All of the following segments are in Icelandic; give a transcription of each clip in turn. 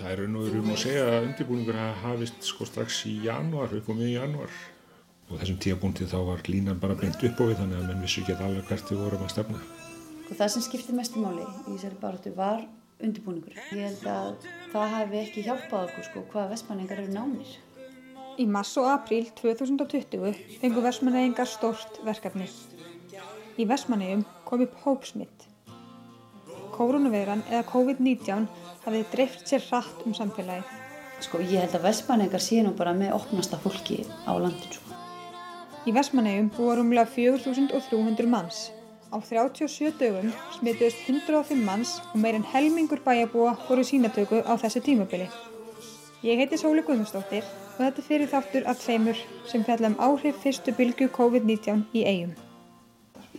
Það er raun og veru um að segja að undirbúningur hafist sko strax í januar, upp á mjög januar og þessum tíabúndi þá var línan bara beint upp á við þannig að menn vissu ekki alveg hvert við vorum að stefna. Og það sem skipti mestu máli í þessari baráttu var undirbúningur. Ég held að það hafi ekki hjálpað okkur sko hvað vestmanningar eru nánir. Í mars og apríl 2020 fengu vestmanningar stórt verkefni. Í vestmanninum kom upp hópsmitt. Kórunaveiran eða COVID-19 hafið dreift sér hratt um samfélagið. Sko ég held að vestmanningar sé nú bara með opnasta fólki á landin sko. Í Vestmannegjum búa rúmlega 4.300 manns. Á 37 dögum smituðist 105 manns og meirinn helmingur bæjabúa voru sínatöku á þessu tímabili. Ég heiti Sóli Guðmundsdóttir og þetta fyrir þáttur af tveimur sem fjalla um áhrif fyrstu bylgu COVID-19 í eigum.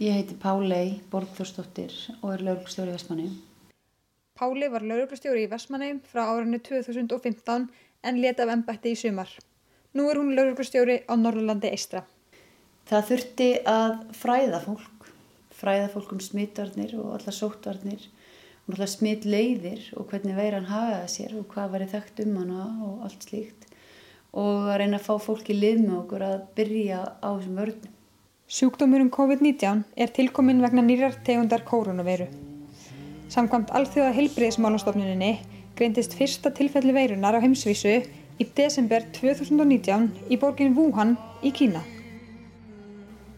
Ég heiti Pálei Borgþórsdóttir og er lauruglustjóri í Vestmannegjum. Páli var lauruglustjóri í Vestmannegjum frá árinu 2015 en leta af ennbætti í sumar. Nú er hún lauruglustjóri á Norrlandi eistra. Það þurfti að fræða fólk, fræða fólk um smitvarnir og alla sóttvarnir og alla smitleiðir og hvernig veiran hagaði sér og hvað var þekkt um hana og allt slíkt og að reyna að fá fólk í lið með okkur að byrja á þessum vörnum. Sjúkdómurum COVID-19 er tilkomin vegna nýrar tegundar kórunaveiru. Samkvæmt alþjóða heilbriðismálastofnuninni greindist fyrsta tilfelli veirunar á heimsvísu í desember 2019 í borgin Wuhan í Kína.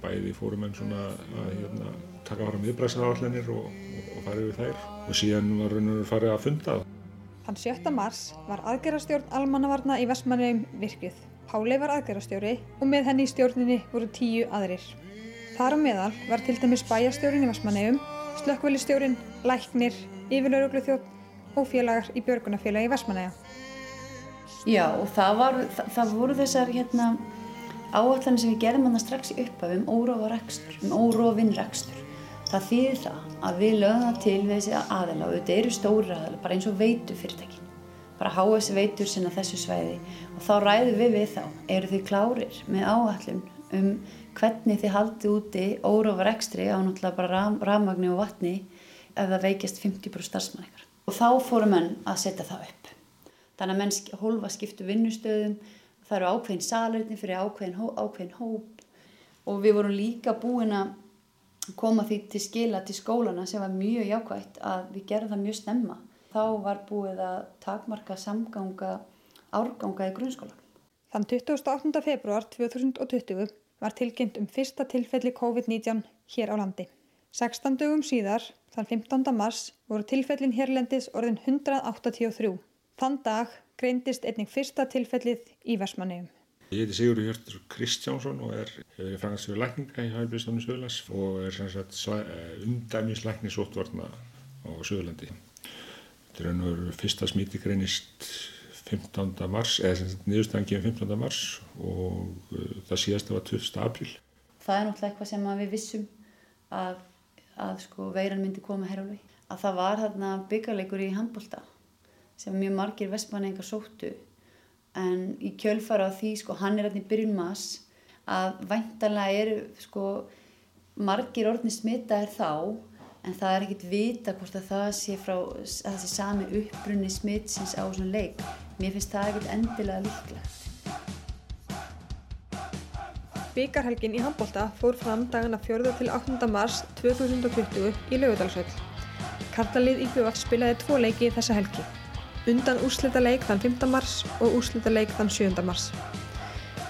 Bæði fórum enn svona að hérna, taka fram viðbræðsaráallinir og, og, og fara yfir þær og síðan var raun og veru farið að funda. Þann 7. mars var aðgerastjórn almannavarna í Vestmannegjum virkið. Páli var aðgerastjóri og með henni í stjórninni voru tíu aðrir. Þar á meðal var til dæmis bæjastjórin í Vestmannegjum, slökkvælistjórin, læknir, yfirlaurugluþjótt og félagar í björgunafélagi Vestmannegja. Já og það, var, það, það voru þessar hérna, áallanir sem við gerðum hann strax í upphafi um rekstur, um rekstur. Það þýðir það að við lögum það til þessi aðela og þetta eru stóri aðela, bara eins og veitu fyrirtækin. Bara HS veitur sinna þessu svæði og þá ræðum við við þá, eru þið klárir með áallun um hvernig þið haldið úti órófa rekstri á náttúrulega bara ram, rafmagni og vatni ef það veikist 50% starfsmann ykkar. Og þá fórum menn að setja það upp. Þannig að menn hólfa skiptu vinnustöðum, það eru ákveðin salerni fyrir ákveðin, hó, ákveðin hóp og við vorum líka búin að koma því til skila til skólana sem var mjög jákvægt að við gerðum það mjög snemma. Þá var búið að takmarka samganga árganga í grunnskólan. Þann 28. februar 2020 var tilkynnt um fyrsta tilfelli COVID-19 hér á landi. 16 dögum síðar, þann 15. mars, voru tilfellin hérlendis orðin 183. Þann dag greindist einnig fyrsta tilfellið í Vestmannegjum. Ég heiti Sigurður Hjörtur Kristjánsson og er frangastur lækninga í Hælbjörnstofnum Suðurlands og er undæmislækni sóttvarna á Suðurlandi. Þetta er fyrsta smíti greinist 15. mars, eða niðurstæðan kemur 15. mars og það síðasta var 20. apríl. Það er náttúrulega eitthvað sem við vissum að, að sko, veiran myndi koma hér alveg. Að það var þarna byggarleikur í handbólta sem mjög margir vestmanningar sóttu en í kjölfara á því sko hann er alltaf í byrjun mass að væntanlega eru sko margir orðni smitaðir þá en það er ekkit vita hvort að það sé frá að það sé sami uppbrunni smitsins á svona leik mér finnst það ekkit endilega líklegt Byggarhelgin í handbólta fór fram dagana 4. til 8. mars 2020 í Laugardalsvöld. Kartalið IBF spilaði tvo leiki þessa helgi. Undan úrslita leik þann 5. mars og úrslita leik þann 7. mars.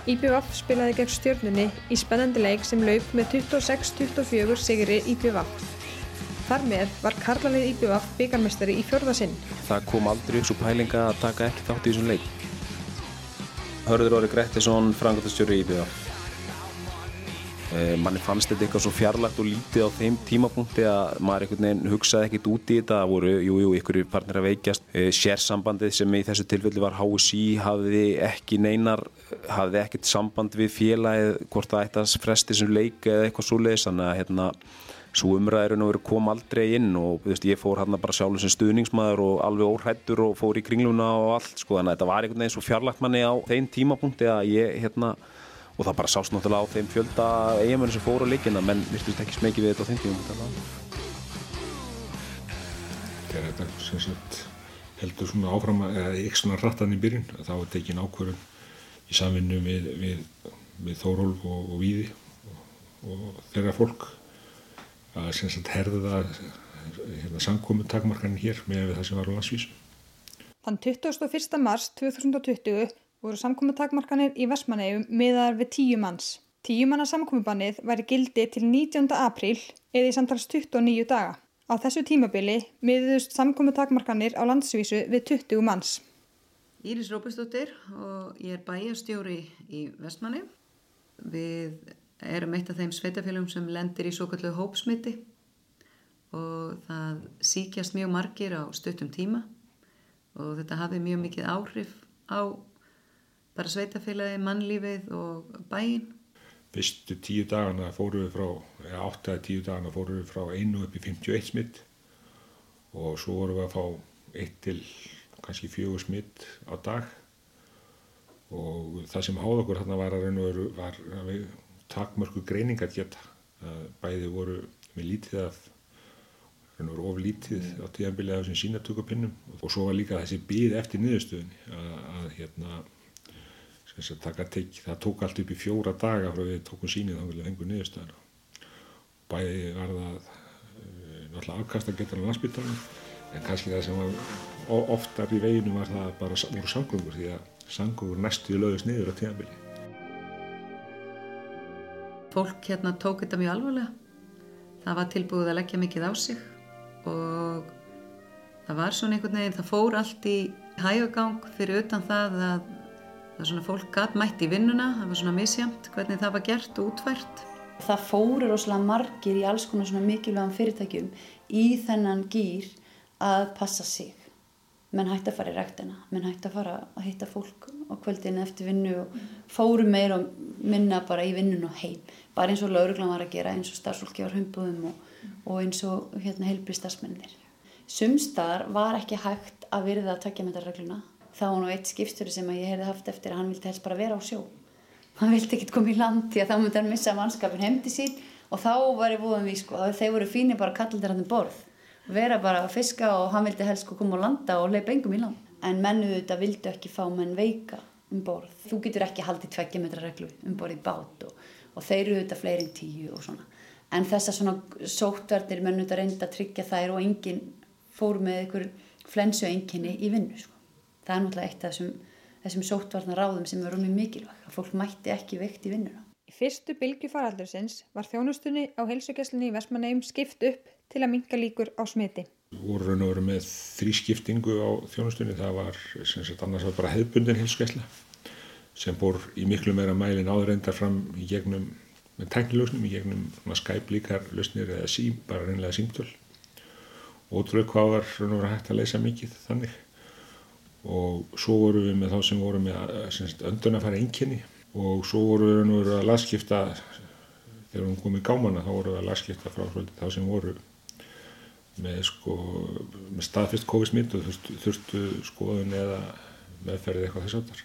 IBF spilaði gegn stjórnunni í spennandi leik sem laup með 26-24 sigri IBF. Þar með var Karlalið IBF byggarmestari í fjörðasinn. Það kom aldrei upp svo pælinga að taka ekki þátt í þessum leik. Hörður Óri Grettisson, frangotastjóri IBF. manni fannst þetta eitthvað svo fjarlagt og lítið á þeim tímapunkti að maður einhvern veginn hugsaði ekkert út í þetta það voru, jújú, jú, ykkur farnir að veikjast sérsambandið sem í þessu tilfelli var HSI hafði ekki neinar hafði ekkert samband við félagið hvort það ætti að fresti sem leik eða eitthvað svo leiðis, þannig að hérna svo umræðurinn og verið kom aldrei inn og veist, ég fór hérna bara sjálfur sem stuðningsmaður og alveg óhættur og fór í kringluna og allt sko, þannig að þetta var einhvern veginn svo fjarlagt manni á þeim tímapunkti að ég hérna og það bara sást náttúrulega á þeim fjölda eigamönu sem fóru á leikina menn virtust ekki smekið við þetta á þeim Þetta er þetta sem sagt heldur svona áfram eða ekki svona rattan í byrjun þá er tekin ákvörðum í samvinnu við, við, við Þórólf og, og Víði og, og þeirra fólk að sem sagt herða hérna, samkomi takmarkanin hér með það sem var á landsvísu. Þann 21. mars 2020 voru samkomi takmarkanir í Vestmannegjum miðar við tíu manns. Tíu manna samkomibannið væri gildi til 19. apríl eða í samtals 29 daga. Á þessu tímabili miðuðust samkomi takmarkanir á landsvísu við 20 manns. Íris Rópestóttir og ég er bæjastjóri í Vestmanni. Við erum eitt af þeim sveitafélagum sem lendir í svo kallu hópsmiti og það síkjast mjög margir á stuttum tíma og þetta hafi mjög mikið áhrif á bara sveitafélagi, mannlífið og bæin. Fyrstu tíu dagana fóru við frá, eða átta eða tíu dagana fóru við frá einu upp í 51 smitt og svo vorum við að fá eitt til kannski fjögur smitt á dag og það sem háð okkur hérna var að var að við takmörku greiningar geta. Bæði voru með lítið af voru oflítið á tíðanbilið af þessum sínatökupinnum og svo var líka þessi bíð eftir niðurstöðunni að, að hérna tek, það tók allt upp í fjóra daga frá við tókum sínið þá vilja fengu niðurstöðuna. Bæði var það uh, náttúrulega afkast að geta á landsbyttalunum en kannski það sem var oftar í veginu var það bara voru samgöngur því að samgöngur næstu lögðist niður á tíðanbilið Fólk hérna tók þetta mjög alvarlega það var tilbúið að leggja mikið á sig og það var svona einhvern veginn, það fór allt í hægagang fyrir utan það að það svona fólk gatt mætt í vinnuna, það var svona misjamt hvernig það var gert og útvært. Það fóru rosalega margir í alls konar svona mikilvægum fyrirtækjum í þennan gýr að passa sig. Menn hætti að fara í ræktina, menn hætti að fara að hitta fólk á kvöldinu eftir vinnu og fóru meir og minna bara í vinnun og heim. Bara eins og lauruglan var að gera, eins og starfsfólki var humbúðum og og eins og hérna, heilbristasmennir. Sumstaðar var ekki hægt að virða að takja með þetta regluna. Það var nú eitt skipstjóri sem ég hefði haft eftir að hann vildi helst bara vera á sjó. Hann vildi ekkert koma í land því að þá myndi hann missa mannskapin heimdi sín og þá var ég búin við sko þeir voru fínir bara að kalla þetta hann um borð. Vera bara að fiska og hann vildi helst sko koma á landa og leipa engum í land. En mennuðu þetta vildu ekki fá menn veika um borð. Þú getur ekki haldið tveggja metra reglu um borð í bát og, og þeir eru þetta fleiri en tíu og svona en þessar svona sóttverðir mönnum þetta reynda að tryggja þær og enginn fór með einhver flensu enginni í vinnu sko. það er náttúrulega eitt af þessum, þessum sóttvarnar ráðum sem eru mjög mikilvæg að fólk mætti ekki veikt í vinnuna Í fyrstu bylgu faraldursins var þjónustunni á heilsugjastlinni í Vestmannegjum skipt upp til að minka líkur á smiti. Voru raun og veru með þrískiptingu á þjónustunni. Það var sem sagt annars var bara hefðbundin heilsugjastla sem bor í miklu meira mælin áður endar fram í gegnum með tæknilösnum í gegnum Skype líkar lösnir eða sím, bara reynlega símtöl. Ótrúlega hvað var raun og verið hægt að leysa mikið þannig. Og svo vorum við með þá sem voru með öndun að fara einnkynni og svo vorum við raun og verið að lagskipta þegar við komum í gámana þá vorum við að lagskipta frá þá sem voru með, sko, með staðfyrst COVID-smitt og þurftu, þurftu skoðun eða meðferðið eitthvað þess aftar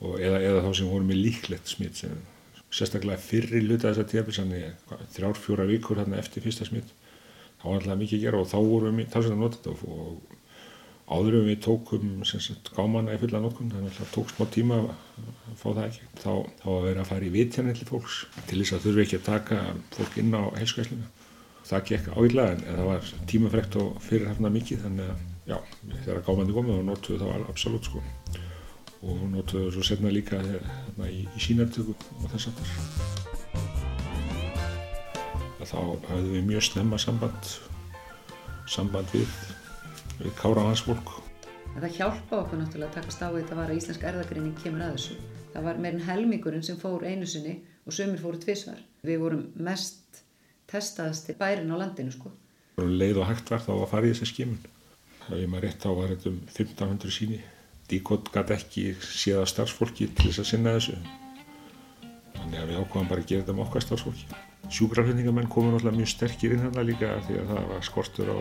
eða, eða þá sem voru með líklegt smitt sem sérstaklega fyrri luta þess að tíðabils þrjár, fjóra vikur hérna eftir fyrsta smitt þá var alltaf mikið að gera og þá vorum við talsveit að nota þetta og áður um við tókum sagt, gámanna í fulla notkun þannig að það tók smá tíma að fá það ekki þá, þá að vera að fara í vitjarni til fólks til þess að þurfi ekki að taka fólk inn á heilskvæslinu það gekk áýrlega en, það var tímafrekt og fyrirhafna mikið þannig að já, þegar gámandi komið þá notuðu það absolutt sko og notuðu svo setna líka hérna, í, í sínartöku og þess aftar. Þá hafðum við mjög snemma samband, samband við, við kára hans fólk. Það hjálpa okkur náttúrulega að takast á því þetta var að íslensk erðagreining kemur að þessu. Það var meirinn helmingurinn sem fór einu sinni og sömur fóru tvísvar. Við vorum mest testaðast bærin á landinu sko. Leið og hægt var þá að fara í þessi skimun. Er maður rétt á að þetta um 1500 síni Díkot gæti ekki séð að starfsfólki til þess að sinna þessu. Þannig að við ákváðum bara að gera þetta með okkar starfsfólki. Sjúkraflendingamenn komur náttúrulega mjög sterkir inn hérna líka því að það var skortur á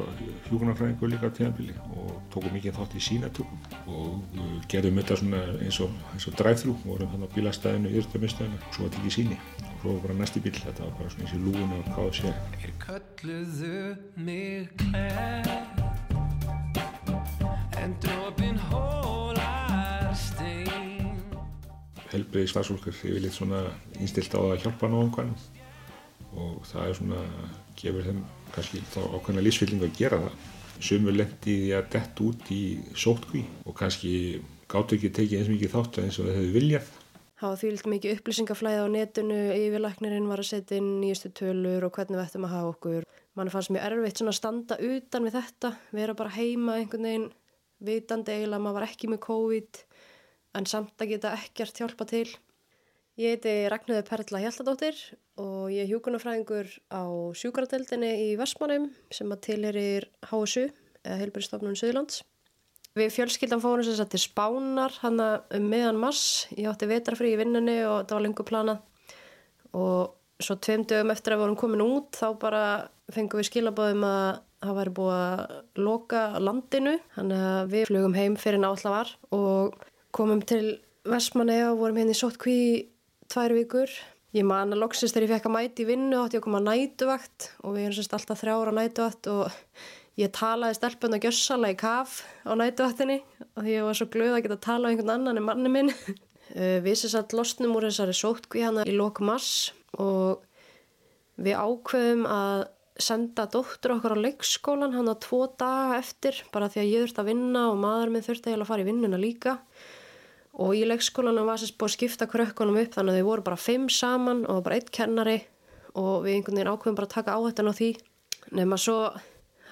hjúgrunarfræðingu líka tíðanbili og tókum mikið þátt í sínatökum og gerðum þetta svona eins og, og drive-thru, vorum þannig á bílastæðinu, yrtamistöðinu og svo var þetta ekki síni og svo var bara næsti bíl, þetta var bara svona eins og lúin og káð sér. Ég kölluðu mig klær en drópin hólar stein. Helbriði starfsfólkur yfir litt svona innstilt á að hjálpa náðan og það er svona gefur þeim kannski þá ákveðna lífsfyllingu að gera það. Sumur lendi því að dett út í sótkví og kannski gáttu ekki tekið eins og mikið þátt eins og þau hefðu viljað. Það var þvílitt mikið upplýsingaflæði á netinu, yfirlæknirinn var að setja inn nýjastu tölur og hvernig við ættum að hafa okkur. Mann fannst mjög erfitt svona að standa utan við þetta, vera bara heima einhvern veginn, vitandi eiginlega að maður var ekki með COVID en samt að geta ekkert hjálpa til. Ég heiti Ragnhildur Perla Hjaltadóttir og ég er hjókunarfræðingur á sjúkradeldinni í Vestmannum sem að tilherir HSU eða Heilbjörnstofnun Suðlands. Við fjölskyldan fórum þess að til Spánar hann um meðan mass. Ég átti vetrafri í vinnunni og það var lengur planað og svo tveim dögum eftir að við vorum komin út þá bara fengum við skilabóðum að það væri búið að loka landinu. Þannig að við flugum heim fyrir náttúrulega var og komum til Vestmanni og vorum hérna í sótkví tvær vikur. Ég man að loksist þegar ég fekk að mæti í vinnu átti ég að koma að nætuvakt og við erum sérst alltaf þrjára nætuvakt og ég talaði stelpun að gjössala í kaf á nætuvaktinni og því ég var svo glöð að geta að tala um einhvern annan en manni minn. Eh, við sérst alltaf losnum úr þessari sótkví hana í lok mass og við ákveðum að senda dóttur okkar á leikskólan hann á tvo daga eftir bara því að ég þurfti að vinna og maður minn þurfti að fara í vinnuna líka og í leikskólanum var sérst búið að skipta krökkunum upp þannig að þau voru bara fimm saman og bara eitt kennari. Og við einhvern veginn ákveðum bara að taka áhættan á því. Nema svo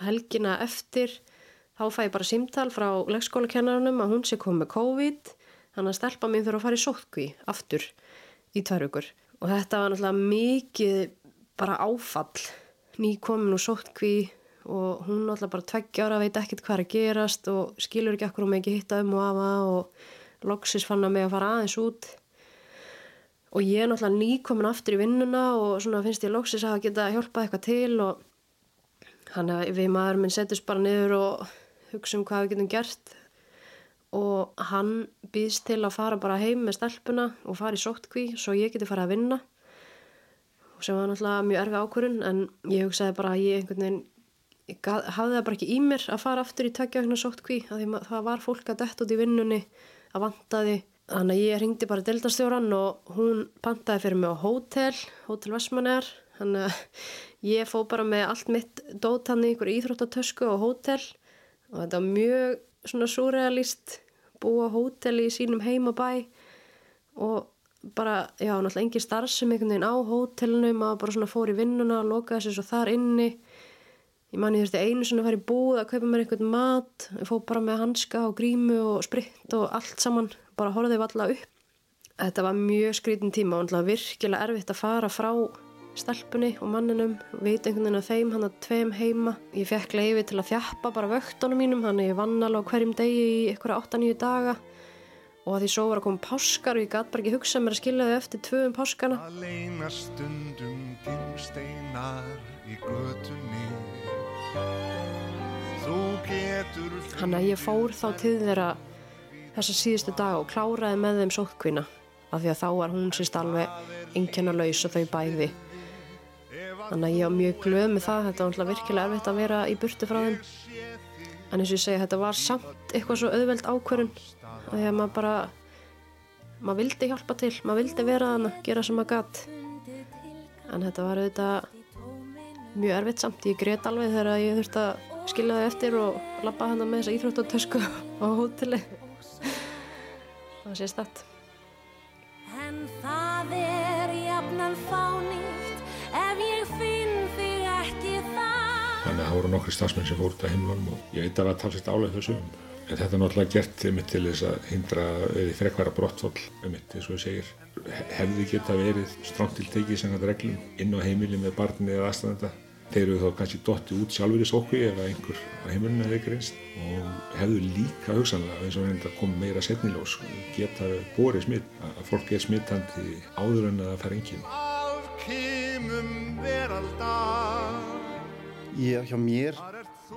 helgina eftir þá fæ ég bara símtal frá leikskólakennarunum að hún sé komið með COVID. Þannig að stelpa mín þurfa að fara í sótkví aftur í tværaugur og þetta var náttúrulega mikið bara áfall. Ný komin úr sótkví og hún náttúrulega bara tveggjára veit ekkert hvað er að gerast og skilur ekki akkur um ekki hitta um og afa og loksis fann að mig að fara aðeins út. Og ég er náttúrulega nýkomin aftur í vinnuna og svona finnst ég loksis að geta hjálpað eitthvað til og hann að við maður minn setjast bara niður og hugsa um hvað við getum gert. Og hann býðst til að fara bara heim með stelpuna og fara í sóttkví svo ég geti fara að vinna. Og sem var náttúrulega mjög erfi ákvörun en ég hugsaði bara að ég einhvern veginn ég hafði það bara ekki í mér að fara aftur í tveggja vegna sóttkví það var fólk að dett út í vinnunni að vantaði þannig að ég ringdi bara deltastjóran og hún pantaði fyrir mig á hótel hótel Vestmannegar þannig að ég fó bara með allt mitt dót hann í ykkur íþróttatösku og hótel. Og þetta var mjög svona surrealist búa hótel í sínum heimabæ. Og bara, já, náttúrulega engin starf sem einhvern veginn á hótelinu maður bara svona fór í vinnuna og lokaði sér svo þar inni Ég man ég þurfti einu svona að fara í búð að kaupa mér einhvern mat, ég fóð bara með hanska og grímu og spritt og allt saman, bara horfið valla upp. Þetta var mjög skrítin tíma og virkilega erfitt að fara frá stelpunni og manninum, veit einhvern veginn að þeim hann að tveim heima. Ég fekk leiði til að þjappa bara vöktunum mínum, hann er vann alveg hverjum degi í ykkur 8-9 daga og að því svo var að koma páskar og ég gæti bara ekki hugsað mér að skilja þau eftir tvöum páskana. Að leina stundum gimsteinar í götunni Þannig að ég fór þá til þeirra þessa síðustu dag og kláraði með þeim sótkvína af því að þá var hún sérst alveg einnkjörna laus og þau bæði. Þannig að ég var mjög glöð með það þetta var alltaf virkilega erfitt að vera í burtu frá þeim. En eins og ég segja þetta var samt eitthvað svo auðveld ákverðun að því að maður bara maður vildi hjálpa til, maður vildi vera þannig gera sem maður gatt en þetta var auðvitað mjög erfitt samt, ég greit alveg þegar ég þurfti að skilja það eftir og lappa hana með þessa íþróttatösku á hóteli. Það sé stætt En það er jafnan fánýtt ef ég finn þig ekki það Þannig að það voru nokkri stafsmenn sem fór út af heimlunum og ég eitthvað var talsett álega þessu en þetta er náttúrulega gert mitt til þess að hindra eða frekvara brottfall mitt, eins og ég segir. Hefði geta verið stránt til tekið sem þetta reglum inn á heimili með barni eða aðstæðanda Þeir eru þá kannski dotti út sjálfur í sókvi ef einhver á heimilinu hefði greinst og hefðu líka hugsanlega eins og reynda að koma meira setnilós geta borið smitt, að fólk er smittandi áður en að fara engin. Ég hjá mér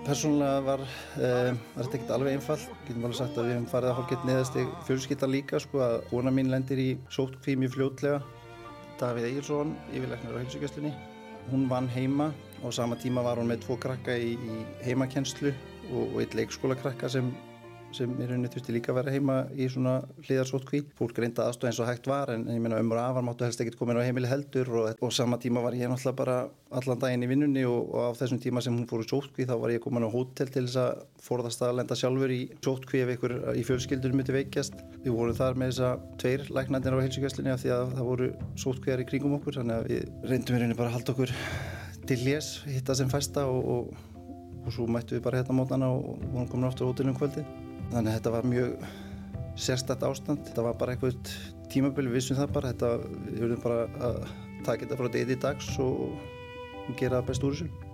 persónulega var, uh, var þetta ekkert alveg einfall, getum alveg sagt að við hefum farið að hálf gett neðast í fjölskylda líka sko að óna mín lendir í sótkví mjög fljótlega. Davíð Egilson, yfirleiknar á heilsugjastlunni, hún vann heima á sama tíma var hún með tvo krakka í, í heimakennslu og, og eitt leikskólakrakka sem sem í rauninni þurfti líka að vera heima í svona hliðarsótkví. Fólk reynda aðstóð eins og hægt var en, en ég meina ömur afar máttu helst ekkert komin á heimili heldur og, og sama tíma var ég náttúrulega bara allan daginn í vinnunni og, og á þessum tíma sem hún fór í sótkví þá var ég komin á hótel til þess að forðast að lenda sjálfur í sótkví ef ykkur í fjölskyldur myndi veikjast. Við vorum þar með þessa tveir læknandir á heilsugjastlinni af því að það voru sótkvíjar í kringum okkur þannig að við reyndum bara að halda okkur til lés, hitta sem fæsta og, og og svo mættu við bara hérna mótana og vorum komin aftur á hótelum kvöldi þannig að þetta var mjög sérstætt ástand. Þetta var bara eitthvað tímabili við vissum það bara. Þetta, við verðum bara að taka þetta frá í dags og gera best úr þessu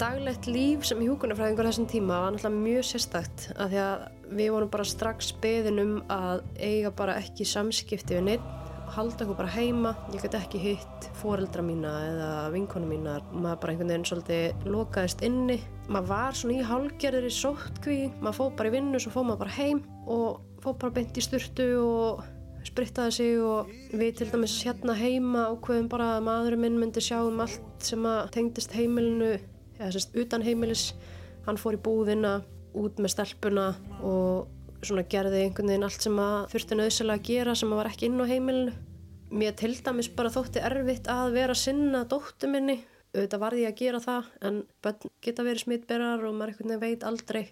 daglegt líf sem hjúkunarfræðingur þessum tíma var náttúrulega mjög sérstakt af því að við vorum bara strax beðin um að eiga bara ekki samskipti við neitt halda okkur bara heima, ég gæti ekki hitt foreldra mína eða vinkonu mína maður bara einhvern veginn svolítið lokaðist inni, maður var svona í hálgerðir í sóttkví, maður fóð bara í vinnu svo fóð maður bara heim og fóð bara beint í sturtu og sprittaði sig og við til dæmis hérna heima ákveðum bara að maðurinn minn myndi sjá um allt sem að tengdist heimilinu eða sérst utan heimilis hann fór í búðina, út með stelpuna og svona gerði einhvern veginn allt sem að þurfti nöðsilega að gera sem að var ekki inn á heimilinu. Mér til dæmis bara þótti erfitt að vera sinna dóttu minni. Auðvitað var ég að gera það en börn geta verið smittberar og maður einhvern veginn veit aldrei.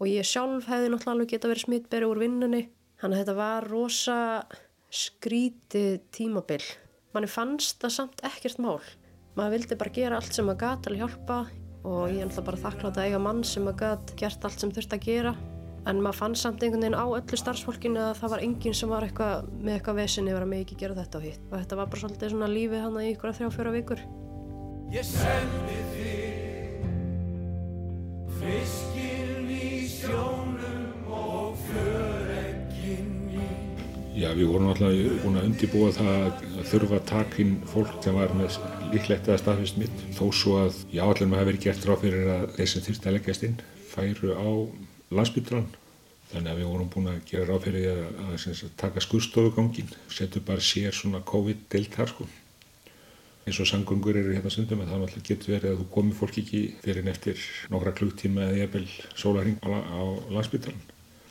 Og ég sjálf hefði náttúrulega geta verið smittberi úr vinnunni. Þannig að þetta var rosa skrítið tímabil. Manni fannst það samt ekkert mál. Maður vildi bara gera allt sem maður gæti að hjálpa og ég er náttúrulega bara þakklátt að eiga mann sem maður gæti gert allt sem þurfti að gera en maður fann samt einhvern veginn á öllu starfsfólkinu að það var enginn sem var eitthvað með eitthvað vesinni verið að mig ekki gera þetta og hitt og þetta var bara svolítið svona lífið hann í ykkur að þrjá fjóra vikur Já, við vorum alltaf búin að undibúa það að þurfa að taka inn fólk sem var með líklegt að staðfist mitt þó svo að allir maður hefur verið gert ráð fyrir að þeir sem þurfti að leggjast inn færu á landsbytran þannig að við vorum búin að gera ráð fyrir að, að, að, að taka skurstofugangin setja bara sér svona COVID-deilt þar sko. Eins og sangungur eru hérna stundum að það náttúrulega getur verið að þú komi fólk ekki fyrir neftir nokkra klukktíma eða jæfnvel sólaring á, landsbytran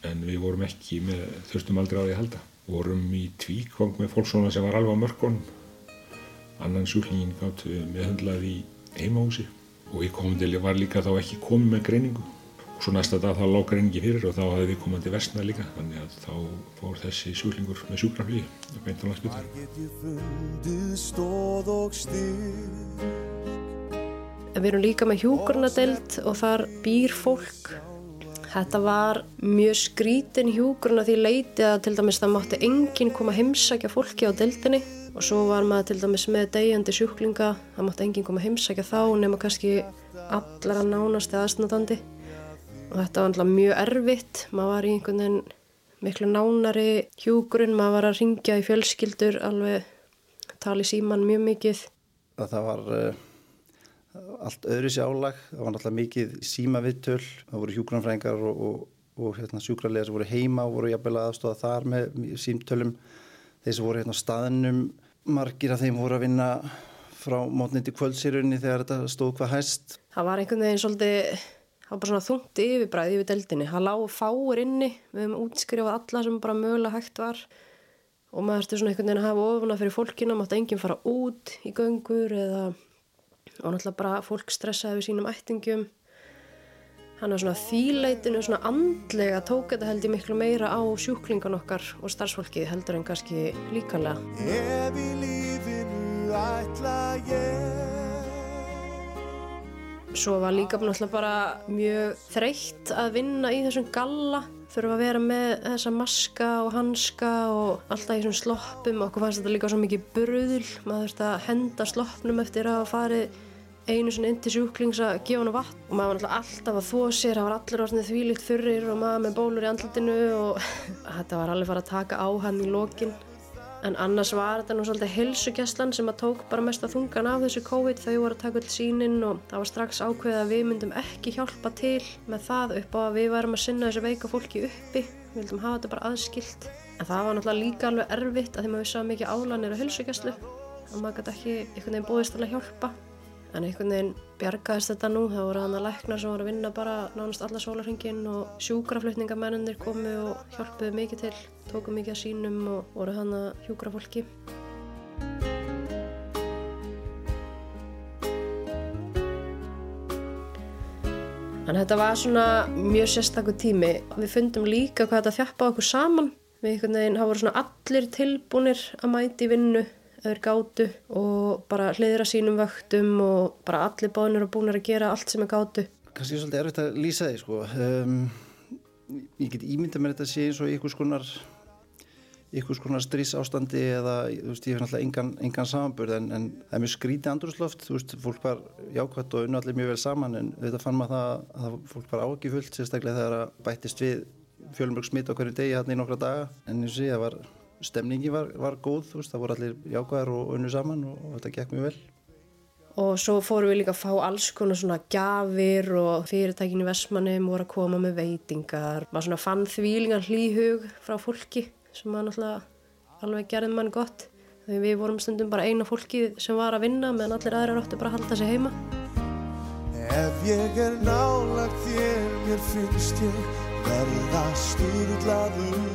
en við vorum ekki með þurftum aldrei á því að halda vorum í tvíkvang með fólk svona sem var alveg á mörgón annan sjúklingin gátt meðhendlað í heimahúsi og í komundili var líka þá ekki komið með greiningu. Og svo næsta dag þá lág greiningi fyrir og þá hafði við komandi vestna líka þannig að þá fór þessi sjúklingur með sjúkraflíði og beint á landsbyttar Við erum líka með hjúkurnadelt og þar býr fólk Þetta var mjög skrítin hjúkurna því leiti að til dæmis það mátti enginn koma að heimsækja fólki á deltinni og svo var maður til dæmis með degjandi sjúklinga, það mátti enginn koma að heimsækja þá nema kannski allara nánasti aðsnatandi og þetta var alltaf mjög erfitt maður var í einhvern veginn miklu nánari hjúgrunn, maður var að ringja í fjölskyldur alveg tali síman mjög mikið. Það var uh, allt öðru sjálag það var alltaf mikið símaviðtöl það voru hjúgrunfrængar og, og, og hérna, sjúkrarlega sem voru heima og voru jafnvel aðstofað þar með símtölum. Þeir sem voru hérna á staðnum margir af þeim voru að vinna frá mótniti kvöldsýrunni þegar þetta stóð hvað hæst. Það var einhvern veginn svolítið það var bara svona þungt yfirbræði yfir deldinni það lág fáir inni, við hefum útskrifað alla sem bara mögulega hægt var. Og maður ertu svona einhvern veginn að hafa ofuna fyrir fólkina, mátt enginn fara út í göngur eða og náttúrulega bara fólk stressaði við sínum ættingum hann er svona þýleitinu svona andlega tók þetta held ég miklu meira á sjúklingan okkar og starfsfólki heldur en kannski líkanlega. Ef í lífinu ætla ég. Svo var líka náttúrulega bara mjög þreytt að vinna í þessum galla þurfa að vera með þessa maska og hanska og alltaf í svona sloppum. Okkur fannst þetta líka svo mikið bröðul maður þurfti að henda sloppnum eftir að fari einu svona inn til sjúklings að gefa hann vatn. Og maður var alltaf að þó sér það var allir orðinni þvílitt þurrir og maður með bólur í andlutinu og þetta var alveg farið að taka á hann í lokin En annars var þetta nú svolítið helsugjastlan sem að tók bara mest að þungan af þessu COVID þau voru að taka öll sínin og það var strax ákveðið að við myndum ekki hjálpa til með það upp á að við varum að sinna þessu veika fólki uppi. Við vildum hafa þetta bara aðskilt. En það var náttúrulega líka alveg erfitt að því maður vissi að mikið álanir og helsugjastlu og maður gæti ekki einhvern veginn til að hjálpa. En einhvern veginn bjargaðist þetta nú, það voru þannig að læknar sem voru að vinna bara nánast alla sólarhengin og sjúkraflutningamennir komu og hjálpuðu mikið til, tóku mikið að sínum og voru þannig að hjúkra fólki. Að þetta var svona mjög sérstakur tími. Við fundum líka hvað þetta þjappa okkur saman. Við einhvern veginn hafa voru svona allir tilbúinir að mæti vinnu eður gátu og bara hliðra sínum vöktum og bara allir bánir og búinir að gera allt sem er gátu. Kanski er svolítið erfitt að lýsa því sko. Um, ég get ímynda mér þetta að sé eins og einhvers konar ykkur svona strís ástandi eða veist ég hef náttúrulega engan, engan samanbörð en, en það er mjög skrítið andrúsloft þú veist fólk var jákvæmt og unna allir mjög vel saman en þetta fann maður það að fólk var áekki fullt sérstaklega þegar að bættist við fjölumrökk smitt á hverju degi hérna í nokkra daga en eins og ég var stemningi var, var góð þú veist það voru allir jákvæðar og unnu saman og, og þetta gekk mjög vel. Og svo fórum við líka að fá alls konar svona gafir og fyrirtækinu Vestmannum voru að koma með veitingar. Maður svona fann þvílingan hlýhug frá fólki sem var náttúrulega alveg gerði mann gott. Því við vorum stundum bara eina fólki sem var að vinna meðan allir aðra ráttu bara að halda sig heima. Ef ég er nálagt þér mér finnst ég verða styrlaður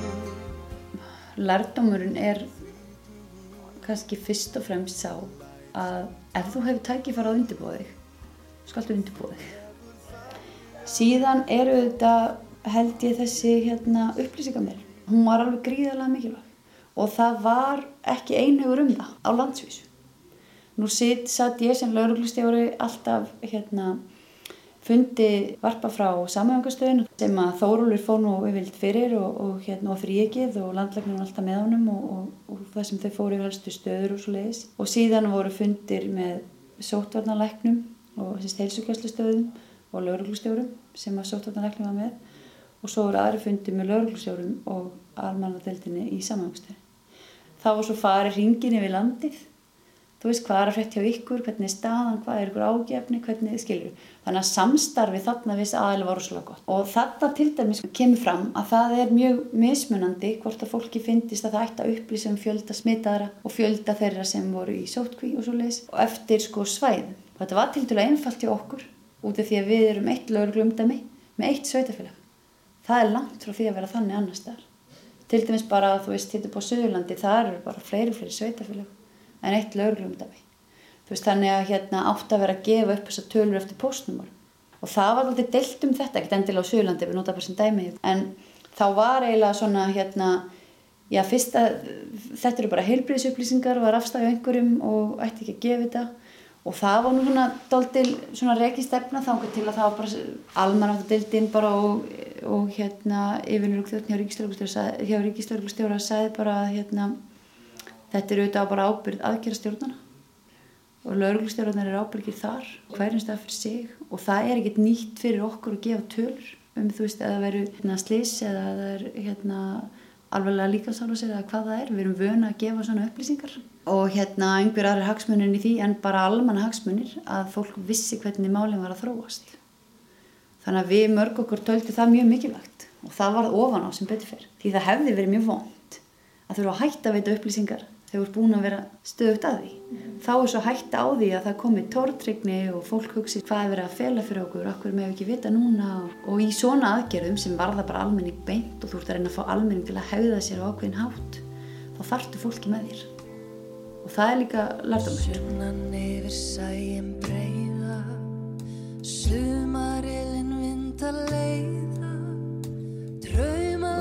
Lærdómurinn er kannski fyrst og fremst sá að ef þú hefur tækifæra að undirbúa þig skaltu undirbúa þig síðan eru þetta held ég þessi hérna, upplýsingamil hún var alveg gríðarlega mikilvæg og það var ekki einhugur um það á landsvísu. Nú sitt, satt ég sem lauruglustjóri alltaf hérna, fundi varpa frá samöfangastöðinu sem að Þórólur fór nú yfirlt fyrir og, og, hérna, og þrýegið og landlæknum var alltaf með honum og, og það sem þau fóru yfir helstu stöður og svo leiðis. Og síðan voru fundir með sótvarnarlæknum og heilsugjastlustöðum og lauruglustjórum sem að sótvarnarlæknum var með og svo voru aðri fundi með lauruglusjórum og almannadeildinni í samanhangstöðu. Þá var svo farið hringin yfir landið, þú veist hvað er að frétt hjá ykkur, hvernig er staðan, hvað er ykkur ágefni, hvernig skilur. Þannig að samstarfi þarna viss aðeins var svolítið gott. Og þetta til dæmis kemur fram að það er mjög mismunandi hvort að fólki finnist að það ætti að upplýsa um fjölda smitaðara og fjölda þeirra sem voru í sótkví og svo leiðis og eftir sko svæðin. Þetta var til dæmis einfalt hjá okkur út af því að við erum eitt lauruglumdami með eitt sveitafélag það er langt frá því að vera þannig annars þar. Til dæmis bara þú veist, en eitt lögurlumdafi. Þú veist, þannig að hérna átt að vera að gefa upp þessar tölur eftir postnumor. Og það var alltaf deilt um þetta, ekkert endilega á Suðurlandi, við notaðum sem dæmi. En þá var eiginlega svona hérna, já fyrst að þetta eru bara heilbríðisupplýsingar, var afstæðið einhverjum og ætti ekki að gefa þetta og það var nú svona doldil svona reykistefna þá til að það var bara almannáttadildin bara og, og hérna yfirlur hjá ríkistörglustjóra sagði bara hérna þetta er auðvitað bara ábyrð aðgjara stjórnana. Og lauruglustjórnar er ábyrgir þar hverjum stað fyrir sig. Og það er ekkert nýtt fyrir okkur að gefa tölur um þú veist að það veru hérna, slis eða það er hérna alveg líkasálusir eða hvað það er, við erum vöna að gefa svona upplýsingar. Og hérna einhver aðri hagsmunir í því en bara almanna hagsmunir að fólk vissi hvernig málinn var að þróast. Þannig að við mörg okkur töldi það mjög mikilvægt. Og það var ofan á sem betur fyrr því það hefði verið mjög vond að þurfa að hætta að veita upplýsingar þegar þú ert búin að vera stöðugt að því mm. þá er svo hætta á því að það komi tórtrygni og fólk hugsi hvað er verið að fela fyrir okkur, okkur með ekki vita núna og, og í svona aðgerðum sem varða bara almenning beint og þú ert að reyna að fá almenning til að haugða sér á ákveðin hátt þá þartu fólki með þér og það er líka lærdomur Sumarinn vind að leiða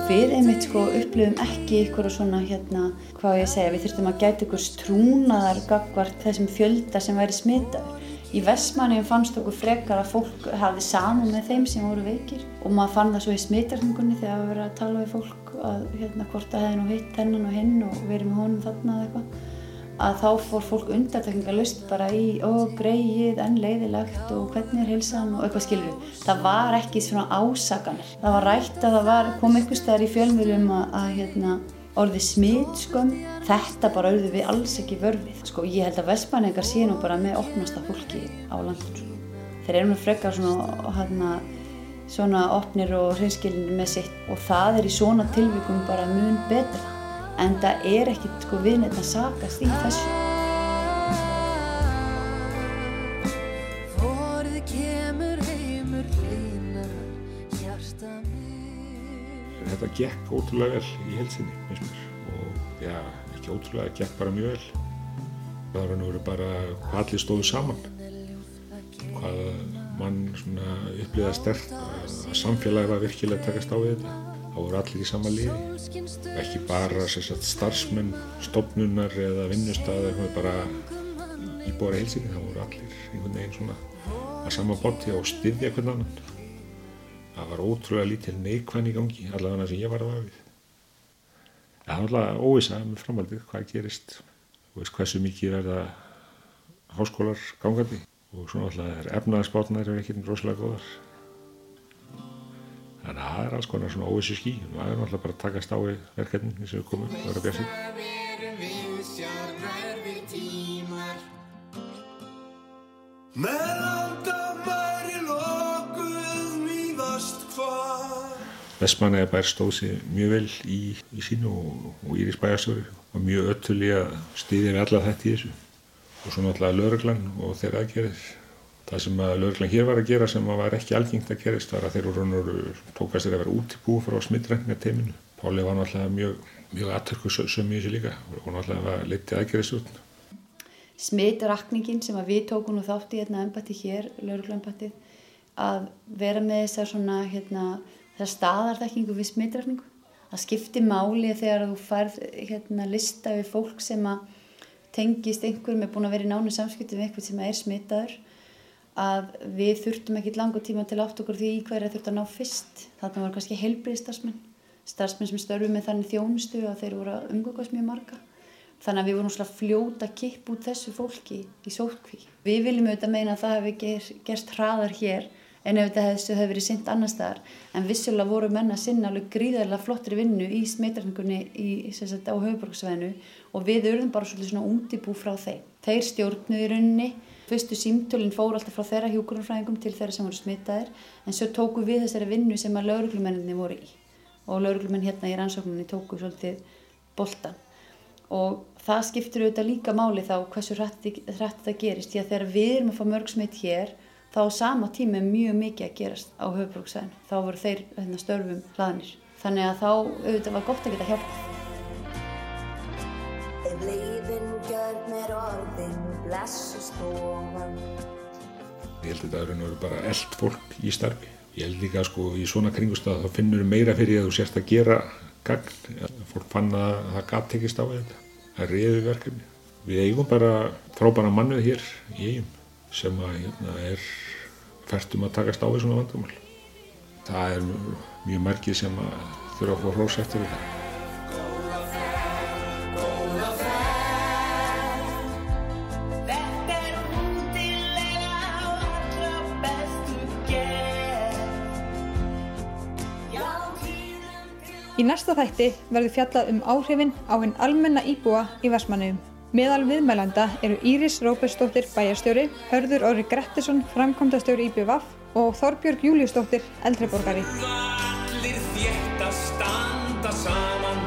við einmitt sko upplifum ekki ykkur og svona hérna hvað ég segja, við þurftum að gæta ykkur strúnaðar gagvart þessum fjölda sem væri smitaður. Í Vestmannum fannst okkur frekar að fólk hafði saman með þeim sem voru veikir og maður fann það svo í smittarhengunni þegar við verðum að tala við fólk að hérna hvort það hefði nú hitt hennan og hinn og verið með honum þarna eða eitthvað að þá fór fólk undartekningalust bara í ó greið, enn leiðilegt og hvernig er hilsan og eitthvað skilur. Það var ekki svona ásaganir. Það var rætt að það var, kom einhver staðar í fjölmjölum að, að hérna, orði smitt sko, þetta bara auðvitað við alls ekki vörfið. Sko ég held að vestmæningar sé nú bara með opnasta fólki á landin. Sko. Þeir eru með frekar svona, hérna, svona opnir og hreinskilinir með sitt og það er í svona tilvíkum bara mun betra en það er ekkert sko viðnett að sakast í þessu. Þetta gekk ótrúlega vel í helsinni, finnst mér. Og já, ekki ótrúlega, það gekk bara mjög vel. Það var nú verið bara hvað allir stóðu saman. Hvað mann upplýða stert að samfélagi var virkilega að takast á við þetta. Það voru allir í sama liði. Ekki bara sagt, starfsmenn, stofnunar eða vinnustæðar, bara íbúar í helsinni. Það voru allir einhvern veginn svona að sama borti og styðja hvern annan það var ótrúlega lítil neikvæðin í gangi allavega sem ég var að vafa við það var alltaf óvisa með framhaldið hvað gerist og veist hversu mikið verða háskólar gangandi og svona alltaf er efnaðarspátnar er ekki rosalega góðar þannig að það er alls konar svona óvissu skí og það er alltaf bara að takast á verkefnin eins og við komum og vera mývast hvað Vestmannaði bær stóð sér mjög vel í, í sínu og, og Íris bæjarstjóri var mjög öttulig að stýðja við alla þetta í þessu. Og svo náttúrulega lauruglan og þeirra aðgerðir það sem að lauruglan hér var að gera sem var ekki algengt að gerast var að þeir voru tókast þeir að vera út í bú frá smittrækningateiminu Páli var náttúrulega mjög, mjög aðtörku sömu í þessu líka og náttúrulega var litið aðgerðisutn smitrakningin sem við tókum og þátti hérna ennbætti hér, lauruglanbættið, að vera með þessar svona, hérna, þessar staðarþekkingu við smitrakningu. Það skiptir máli þegar þú færð hérna, lista við fólk sem að tengist einhverjum er búin að vera í nánu samskipti við einhvern sem er smitaður að við þurftum ekki langu tíma til átt okkur því hverja þurft að ná fyrst. Þarna voru kannski heilbrið starfsmenn, starfsmenn sem störfu með þannig þjónustu að þeir voru að umgókast mjög marga. Þannig að við vorum svona fljóta kipp út þessu fólki í sótkví. Við viljum auðvitað meina að það hefði ger, gerst hraðar hér en ef þetta hefði verið synd annar staðar. En vissulega voru menna sinna alveg gríðarlega flottri vinnu í smitræningunni á höfuborgsveðinu og við urðum bara svona útibú frá þeim. Þeir stjórnuði í rauninni. Fyrstu símtölinn fór alltaf frá þeirra hjókurumfræðingum til þeirra sem voru smitaðir en svo tóku við þessari vinnu sem að lauruglumenninni voru í. Og lauruglumenn hérna í rannsókninni tóku svolítið boltan og það skiptir auðvitað líka máli þá hversu hrætt þetta gerist því að þegar við erum að fá mörg smitt hér þá á sama tíma er mjög mikið að gerast á höfbruksæðin þá voru þeir hérna, störfum hlaðnir. Þannig að þá auðvitað var gott að geta hjálpa Ef lífin gjör mér orðin blessu stofan Ég held að þetta eru bara eld fólk í starfi ég held líka sko í svona kringustaf þá finnur meira fyrir að þú sérst að gera gagn fólk fann að það gæti ekki stáðið þetta að reyðu verkefni. Við eigum bara frábæra mannuð hér í eigum sem að, hérna, er fært um að takast á því svona vandamál. Það er mjög margið sem þurfa að fá hlós eftir þetta. Í næsta þætti verður fjallað um áhrifin á hinn almenna íbúa í Vestmanniðum. Meðal viðmælanda eru Íris Róbersdóttir bæjarstjóri, Hörður Óri Grettisson framkvæmdastjóri IBVF og Þorbjörg Júliusdóttir eldreborgari. Allir þétt að standa saman